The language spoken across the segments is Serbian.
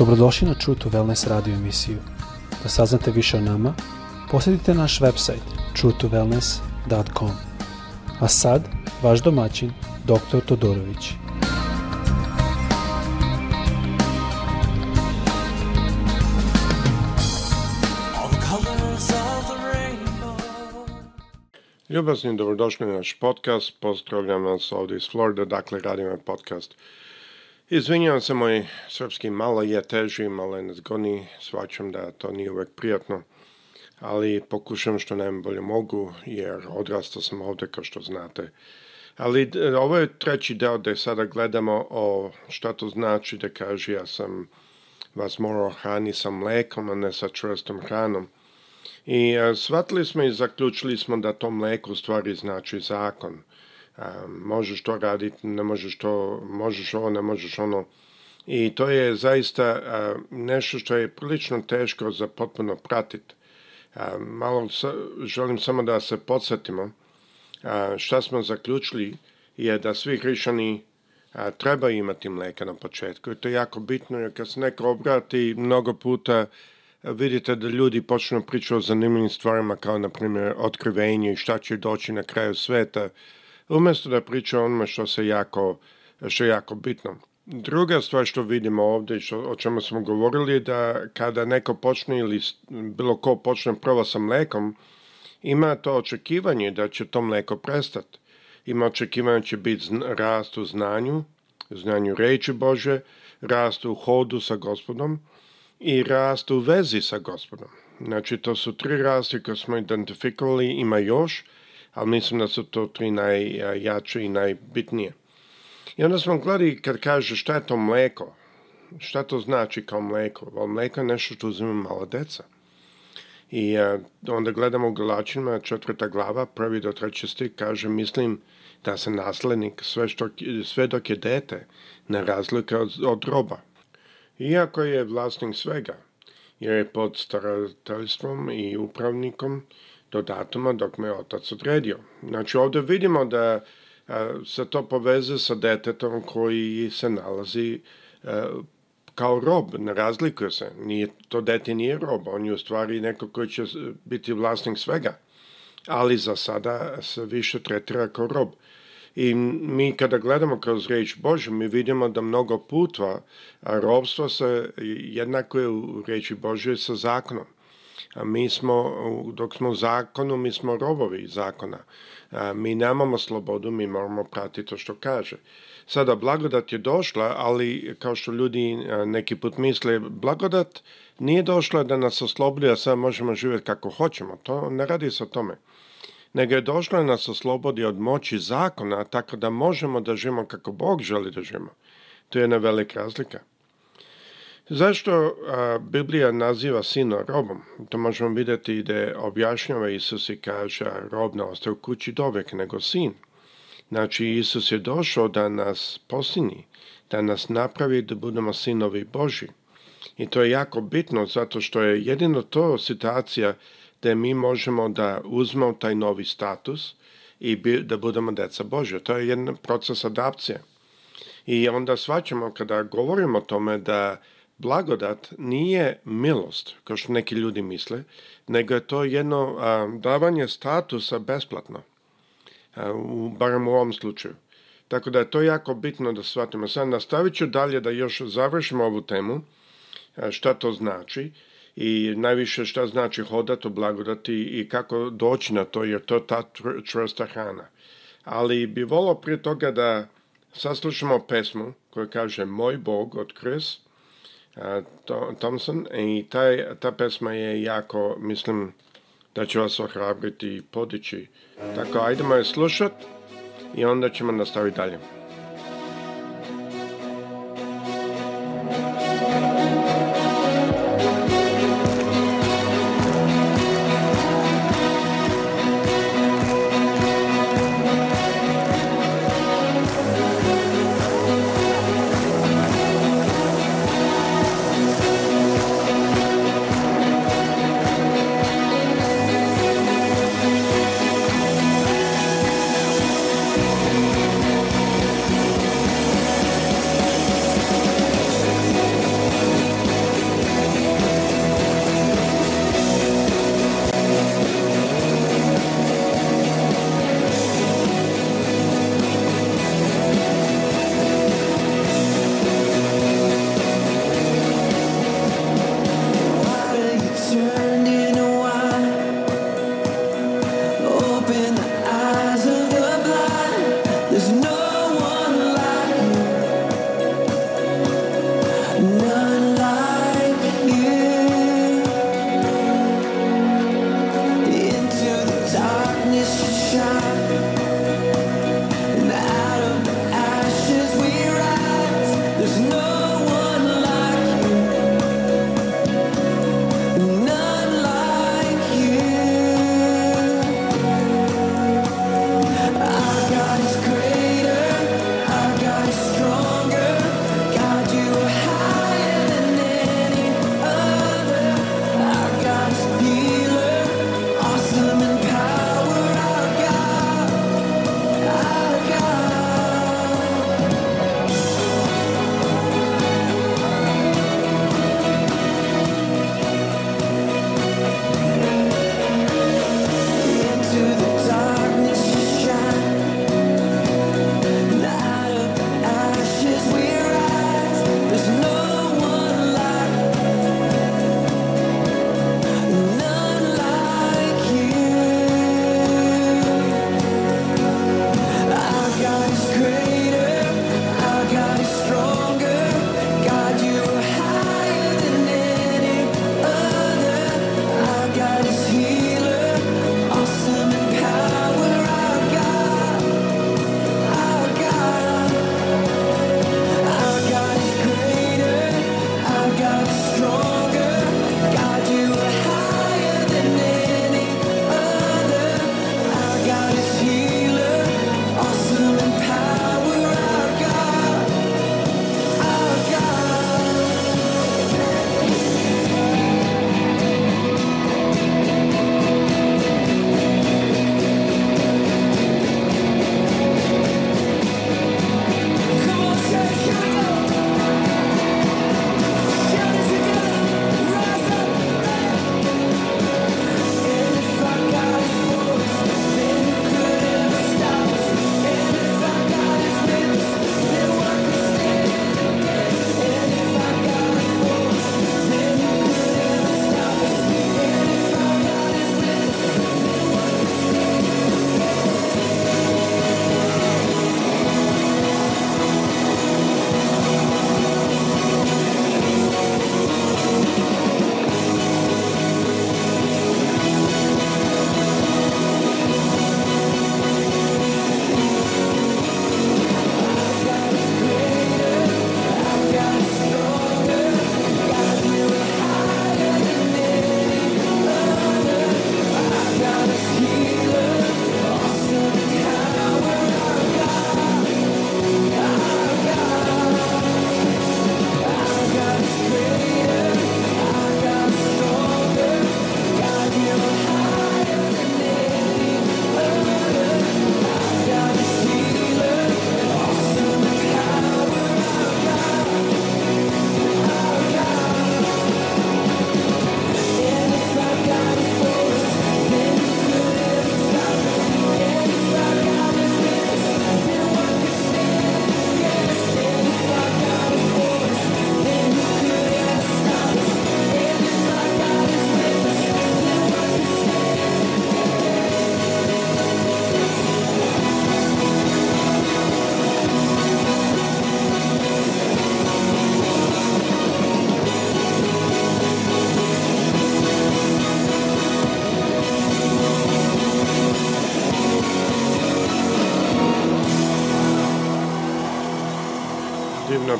Dobrodošli na True to Wellness radio emisiju. Da saznate više o nama, posjetite naš website truetowellness.com. A sad, vaš domaćin, dr. Todorović. Ljubazni, dobrodošli na naš podcast. Pozdravljam vas ovdje iz Florida, dakle radimo podcast Izvinjavam se, moj srpski malo je teži, malo je nezgodniji, svačam da to nije uvek prijatno, ali pokušam što najbolje mogu, jer odrastao sam ovde, kao što znate. Ali ovo je treći deo gde sada gledamo o šta to znači da kaže ja sam vas morao hrani sa mlekom, a ne sa čvrstom hranom. I e, shvatili smo i zaključili smo da to mleko u stvari znači zakon – a, možeš to raditi, ne možeš to, možeš ovo, ne možeš ono. I to je zaista a, nešto što je prilično teško za potpuno pratiti. A, malo sa, želim samo da se podsjetimo a, šta smo zaključili je da svi hrišćani a, treba imati mleka na početku i to je jako bitno jer kad se neko obrati mnogo puta vidite da ljudi počnu pričati o zanimljivim stvarima kao na primjer otkrivenje i šta će doći na kraju sveta umjesto da priča onome što se jako, što je jako bitno. Druga stvar što vidimo ovdje što, o čemu smo govorili da kada neko počne ili bilo ko počne prvo sa mlekom, ima to očekivanje da će to mleko prestati. Ima očekivanje da će biti rast u znanju, znanju reči Bože, rast u hodu sa gospodom i rast u vezi sa gospodom. Znači to su tri rasti koje smo identifikovali, ima još, ali mislim da su to tri najjače i najbitnije. I onda smo gledali kad kaže šta je to mleko, šta to znači kao mleko? O, mleko je nešto što uzime malo deca. I a, e, onda gledamo u Galačinima, četvrta glava, prvi do treći stik, kaže, mislim da se naslednik sve, što, sve dok je dete ne razlika od, od roba. Iako je vlasnik svega, jer je pod starateljstvom i upravnikom, do datuma dok me otac odredio. Znači ovde vidimo da a, e, se to poveze sa detetom koji se nalazi a, e, kao rob, ne razlikuje se. Nije, to dete nije rob, on je u stvari neko koji će biti vlasnik svega, ali za sada se više tretira kao rob. I mi kada gledamo kroz reč Božju, mi vidimo da mnogo putva robstvo se jednako je u reči Božje sa zakonom mi smo, dok smo u zakonu, mi smo robovi zakona. Mi nemamo slobodu, mi moramo pratiti to što kaže. Sada, blagodat je došla, ali kao što ljudi neki put misle, blagodat nije došla da nas oslobodi, a sad možemo živjeti kako hoćemo. To ne radi se o tome. Nego je došla da nas oslobodi od moći zakona, tako da možemo da živimo kako Bog želi da živimo. To je jedna velika razlika. Zašto a, Biblija naziva sina robom? To možemo videti da objašnjava Isus i kaže rob na ostao kući dovek nego sin. Znači Isus je došao da nas posini, da nas napravi da budemo sinovi Boži. I to je jako bitno zato što je jedino to situacija da mi možemo da uzmemo taj novi status i da budemo deca Božja. To je jedan proces adapcije. I onda svaćamo kada govorimo o tome da Blagodat nije milost, kao što neki ljudi misle, nego je to jedno a, davanje statusa besplatno, a, u, barem u ovom slučaju. Tako da je to jako bitno da shvatimo. Sad nastavit ću dalje da još završimo ovu temu, a, šta to znači i najviše šta znači hodati u blagodati i kako doći na to, jer to je ta črsta hrana. Ali bi volao prije toga da saslušamo pesmu koja kaže Moj Bog od Kres, Thompson i taj, ta pesma je jako, mislim, da će vas ohrabriti i podići. Tako, ajdemo je slušat i onda ćemo nastaviti dalje.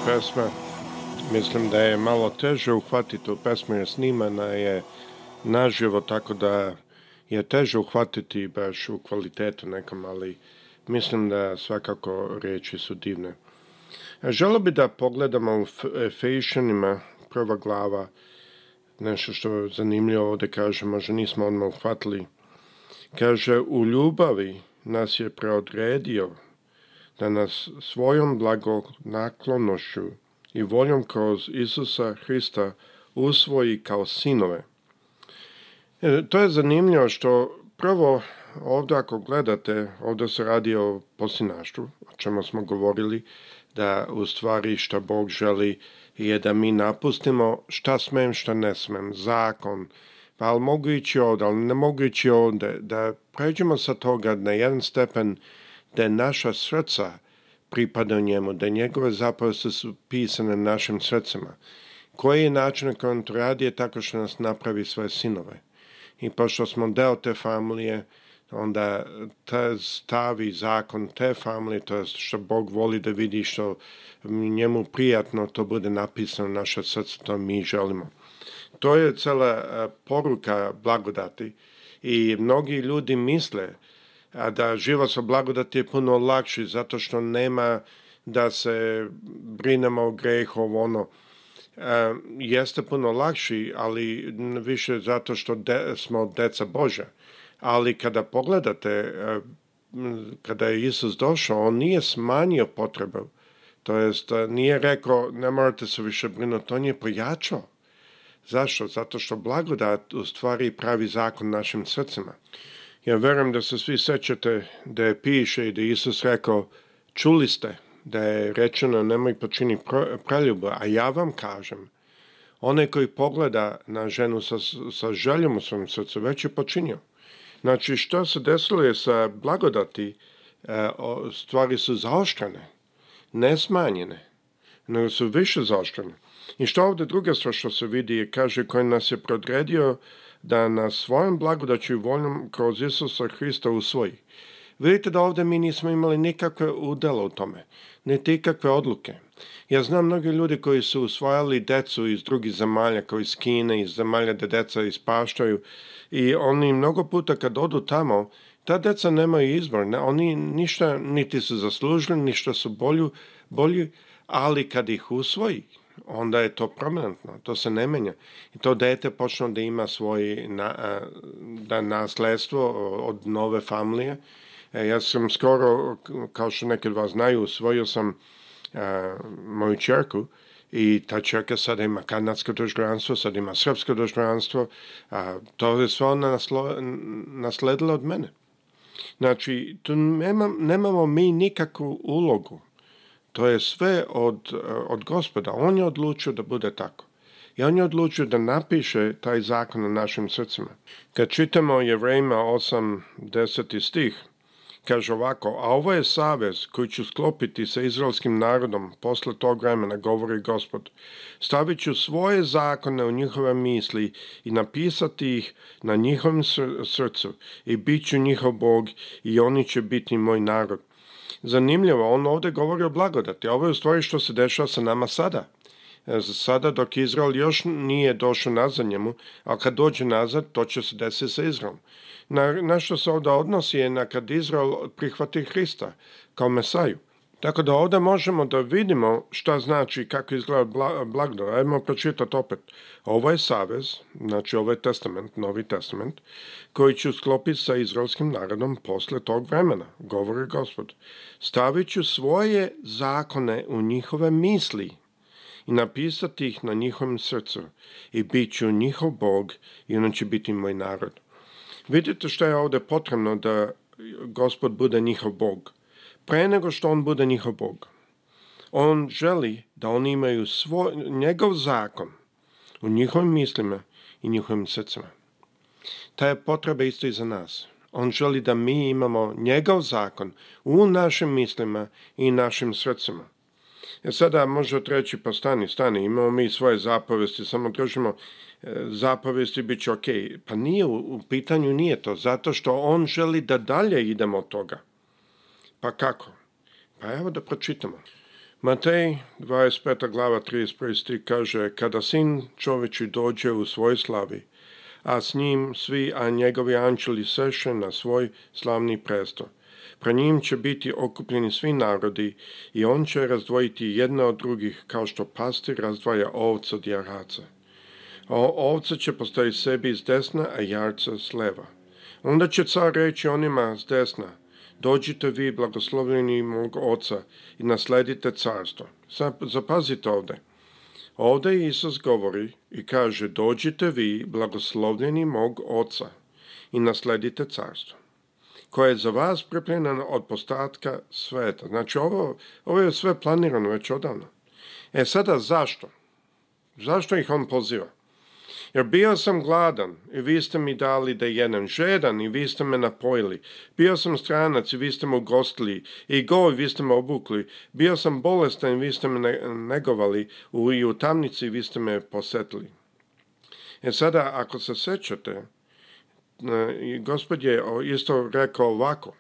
pesma. Mislim da je malo teže uhvatiti u pesmu jer snimana je naživo, tako da je teže uhvatiti baš u kvalitetu nekom, ali mislim da svakako reči su divne. Želo bi da pogledamo u Efešanima, prva glava, nešto što je zanimljivo ovdje kaže, možda nismo odmah uhvatili. Kaže, u ljubavi nas je preodredio da nas svojom blagonaklonošću i voljom kroz Isusa Hrista usvoji kao sinove. E, to je zanimljivo što prvo ovdje ako gledate, ovdje se radi o posinaštvu, o čemu smo govorili, da u stvari šta Bog želi je da mi napustimo šta smem, šta ne smem, zakon, pa ali mogu ići ovdje, ali ne mogu ići ovdje, da pređemo sa toga na jedan stepen da naša srca pripada njemu, da njegove zapovesti su pisane našim srcima. Koji je način na kojem to radi je tako što nas napravi svoje sinove. I pošto smo deo te familije, onda te stavi zakon te familije, to je što Bog voli da vidi što njemu prijatno to bude napisano na naše srce, to mi želimo. To je cela poruka blagodati i mnogi ljudi misle a da život sa blagodati je puno lakši zato što nema da se brinemo o grehu, ono, e, jeste puno lakši, ali više zato što de, smo deca Božja. Ali kada pogledate, e, kada je Isus došao, on nije smanjio potrebu. To jest, nije rekao, ne morate se više brinuti, on je pojačao. Zašto? Zato što blagodat u stvari pravi zakon našim srcima. Ja verujem da se svi sećate da je piše i da je Isus rekao, čuli ste da je rečeno nemoj počini preljubu, a ja vam kažem, onaj koji pogleda na ženu sa, sa željom u svom srcu već je počinio. Znači, što se desilo je sa blagodati, e, stvari su zaoštrane, ne smanjene, nego su više zaoštrane. I što ovde druga stvar što se vidi je, kaže, koji nas je prodredio da na svojom blagodaću i voljom kroz Isusa Hrista usvoji. Vidite da ovde mi nismo imali nikakve udela u tome, niti ikakve odluke. Ja znam mnogi ljudi koji su usvajali decu iz drugih zemalja, kao iz Kine, iz zemalja gde deca ispaštaju i oni mnogo puta kad odu tamo, ta deca nemaju izbor, ne, oni ništa niti su zaslužili, ništa su bolju, bolji, ali kad ih usvoji, onda je to promenantno, to se ne menja. I to dete počne da ima svoj na, da nasledstvo od nove familije. E, ja sam skoro, kao što neki od vas znaju, usvojio sam a, moju čerku i ta čerka sada ima kanadsko državljanstvo, sada ima srpsko državljanstvo, a, to je sve ona naslo, nasledila od mene. Znači, tu nemam, nemamo mi nikakvu ulogu To je sve od, eh, od gospoda. On je odlučio da bude tako. I on je odlučio da napiše taj zakon na našim srcima. Kad čitamo Jevrejima 8, 10 stih, Kaže ovako, a ovo je savez koji ću sklopiti sa izraelskim narodom posle tog vremena, govori gospod. Stavit ću svoje zakone u njihove misli i napisati ih na njihovom srcu i bit ću njihov bog i oni će biti moj narod. Zanimljivo, on ovde govori o blagodati. Ovo je u stvari što se dešava sa nama sada. E, za sada dok Izrael još nije došao nazad njemu, a kad dođe nazad, to će se desiti sa Izraelom. Na, na što se ovde odnosi je na kad Izrael prihvati Hrista kao Mesaju – Tako da ovde možemo da vidimo šta znači kako izgleda bla, blagdan. Ajmo pročitati opet. Ovo je savez, znači ovo je testament, novi testament, koji ću sklopi sa izraelskim narodom posle tog vremena, govori gospod. Staviću svoje zakone u njihove misli i napisati ih na njihovom srcu i bit ću njihov Bog i on će biti moj narod. Vidite što je ovde potrebno da gospod bude njihov Bog pre nego što on bude njihov Bog. On želi da oni imaju svoj, njegov zakon u njihovim mislima i njihovim srcima. Ta je potreba isto i za nas. On želi da mi imamo njegov zakon u našim mislima i našim srcima. Jer sada može treći, pa stani, stani, imamo mi svoje zapovesti, samo tražimo e, zapovesti, bit će okej. Okay. Pa nije u, u pitanju, nije to, zato što on želi da dalje idemo od toga. Pa kako? Pa evo da pročitamo. Matej, 25. glava 31. stih kaže Kada sin čovječi dođe u svoj slavi, a s njim svi, a njegovi anđeli seše na svoj slavni presto. Pre njim će biti okupljeni svi narodi i on će razdvojiti jedne od drugih kao što pastir razdvaja ovca od jaraca. O, ovce će postaviti sebi s desna, a jarca s leva. Onda će car reći onima s desna, dođite vi blagoslovljeni mog oca i nasledite carstvo. Zapazite ovde. Ovde Isus govori i kaže dođite vi blagoslovljeni mog oca i nasledite carstvo koje je za vas pripremljeno od postatka sveta. Znači ovo, ovo je sve planirano već odavno. E sada zašto? Zašto ih on poziva? Jer bio sam gladan i vi ste mi dali da jedem, žedan i vi ste me napojili. Bio sam stranac i vi ste me ugostili, i goj vi ste me obukli. Bio sam bolestan i vi ste me negovali, i u tamnici vi ste me posetili. E sada, ako se sećate, e, gospod je isto rekao ovako,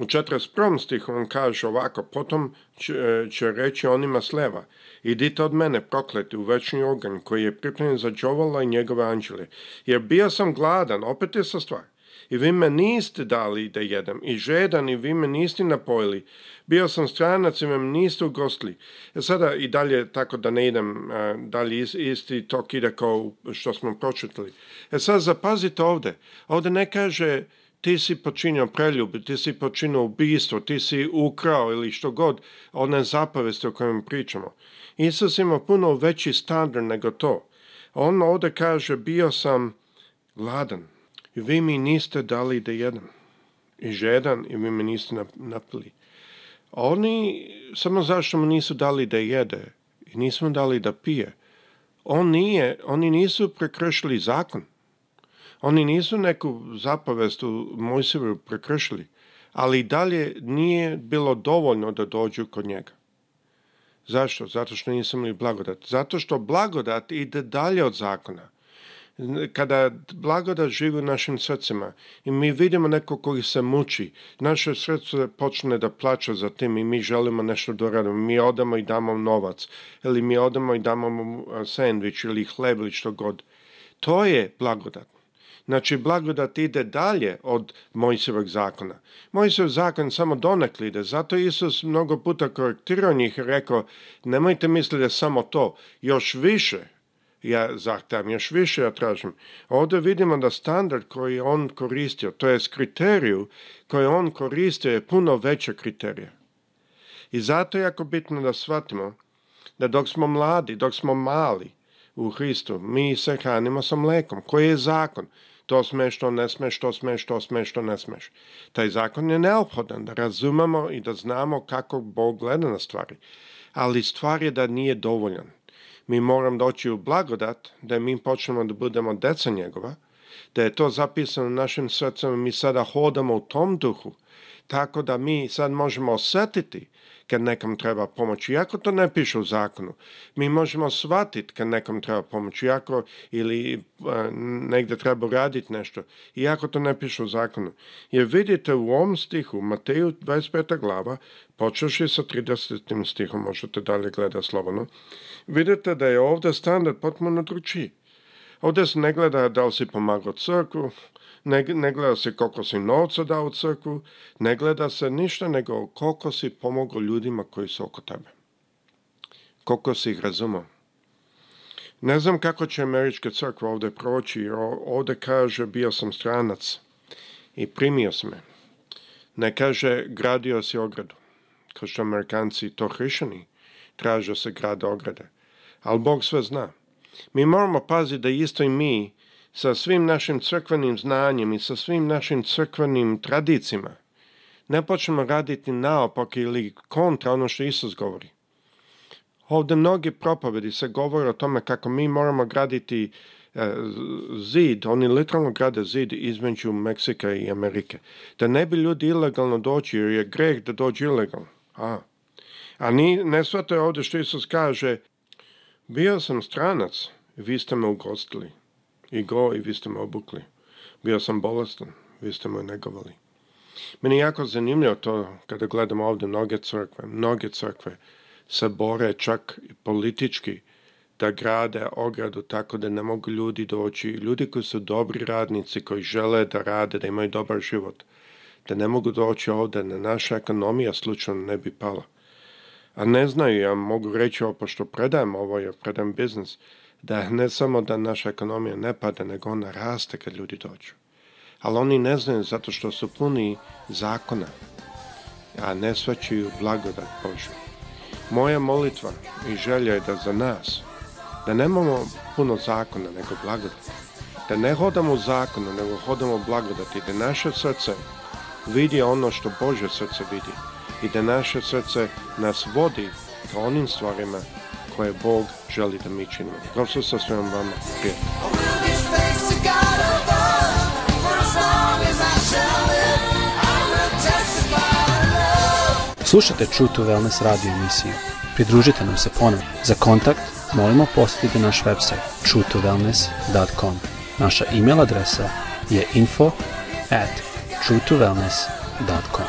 U 41. stihu on kaže ovako, potom će, će reći onima sleva, idite od mene prokleti u večni oganj koji je pripremljen za Đovola i njegove anđele, jer bio sam gladan, opet je sa stvar, i vi me niste dali da jedem, i žedan i vi me niste napojili, bio sam stranac i me niste ugostili. E sada i dalje, tako da ne idem a, e, dalje is, isti tok ide kao što smo pročitali. E sad zapazite ovde, ovde ne kaže ti si počinio preljub, ti si počinio ubistvo, ti si ukrao ili što god, one zapovesti o kojem pričamo. Isus ima puno veći standard nego to. On ovde kaže, bio sam gladan, i vi mi niste dali da jedem. I žedan, i vi mi niste napili. Oni, samo zašto mu nisu dali da jede, i nismo dali da pije. On nije, oni nisu prekršili zakon. Oni nisu neku zapovest u Mojsivu prekršili, ali i dalje nije bilo dovoljno da dođu kod njega. Zašto? Zato što nisu imali blagodat. Zato što blagodat ide dalje od zakona. Kada blagodat živi u našim srcima i mi vidimo neko koji se muči, naše srce počne da plaća za tim i mi želimo nešto da radimo. Mi odamo i damo novac, ili mi odamo i damo mu sandvič ili hleb ili što god. To je blagodat. Znači, blagodat ide dalje od Mojsevog zakona. Mojsev zakon samo donekli ide, zato Isus mnogo puta korektirao njih i rekao, nemojte misliti da samo to, još više ja zahtavam, još više ja tražim. Ovde vidimo da standard koji on koristio, to je kriteriju koji on koristio je puno veća kriterija. I zato je jako bitno da shvatimo da dok smo mladi, dok smo mali, u Hristu. Mi se hranimo sa mlekom. Koji je zakon? To smeš, to ne smeš, to smeš, to smeš, to ne smeš. Taj zakon je neophodan da razumemo i da znamo kako Bog gleda na stvari. Ali stvar je da nije dovoljan. Mi moramo doći u blagodat, da mi počnemo da budemo deca njegova, da je to zapisano u našim srcima, mi sada hodamo u tom duhu, tako da mi sad možemo osetiti kad nekom treba pomoć. iako to ne piše u zakonu. Mi možemo shvatiti kad nekom treba pomoć. iako ili e, negde treba raditi nešto, iako to ne piše u zakonu. Jer vidite u ovom stihu, Mateju 25. glava, počeši sa 30. stihom, možete dalje gledati slobodno, vidite da je ovde standard potpuno drugačiji. Ovde se ne gleda da li si pomagao crkvu, ne, ne gleda se koliko si novca dao u ne gleda se ništa nego koliko si pomogao ljudima koji su oko tebe. Koliko si ih razumao. Ne znam kako će američka crkva ovde proći, jer ovdje kaže bio sam stranac i primio sam me. Ne kaže gradio si ogradu, kao što amerikanci to hrišani traže da se grade ograde. Ali Bog sve zna. Mi moramo paziti da isto i mi sa svim našim crkvenim znanjem i sa svim našim crkvenim tradicijama ne počnemo raditi naopak ili kontra ono što Isus govori. Ovde mnogi propovedi se govore o tome kako mi moramo graditi e, zid, oni literalno grade zid između Meksika i Amerike. Da ne bi ljudi ilegalno doći, jer je greh da dođu ilegalno. A, a ni, ne je ovde što Isus kaže, bio sam stranac, vi ste me ugostili i go i vi ste me obukli. Bio sam bolestan, vi ste me negovali. Meni je jako zanimljivo to kada gledamo ovde mnoge crkve. Mnoge crkve se bore čak i politički da grade ogradu tako da ne mogu ljudi doći. Ljudi koji su dobri radnici, koji žele da rade, da imaju dobar život, da ne mogu doći ovde, na naša ekonomija slučajno ne bi pala. A ne znaju, ja mogu reći ovo, pošto predajem ovo, ja predajem biznis, da ne samo da naša ekonomija ne pada, nego ona raste kad ljudi dođu. Ali oni ne znaju zato što su puni zakona, a ne svačaju blagodat Božju. Moja molitva i želja je da za nas, da nemamo puno zakona, nego blagodat. Da ne hodamo zakonu, nego hodamo blagodati, da naše srce vidi ono što Bože srce vidi i da naše srce nas vodi ka onim stvarima koje Bog želi da mi činimo. Kao sa svema vama. Slušate True to Wellness radio emisiju. Pridružite nam se ponovno. Za kontakt molimo posjetite naš website truetowellness.com. Naša e-mail adresa je info at truetowellness.com.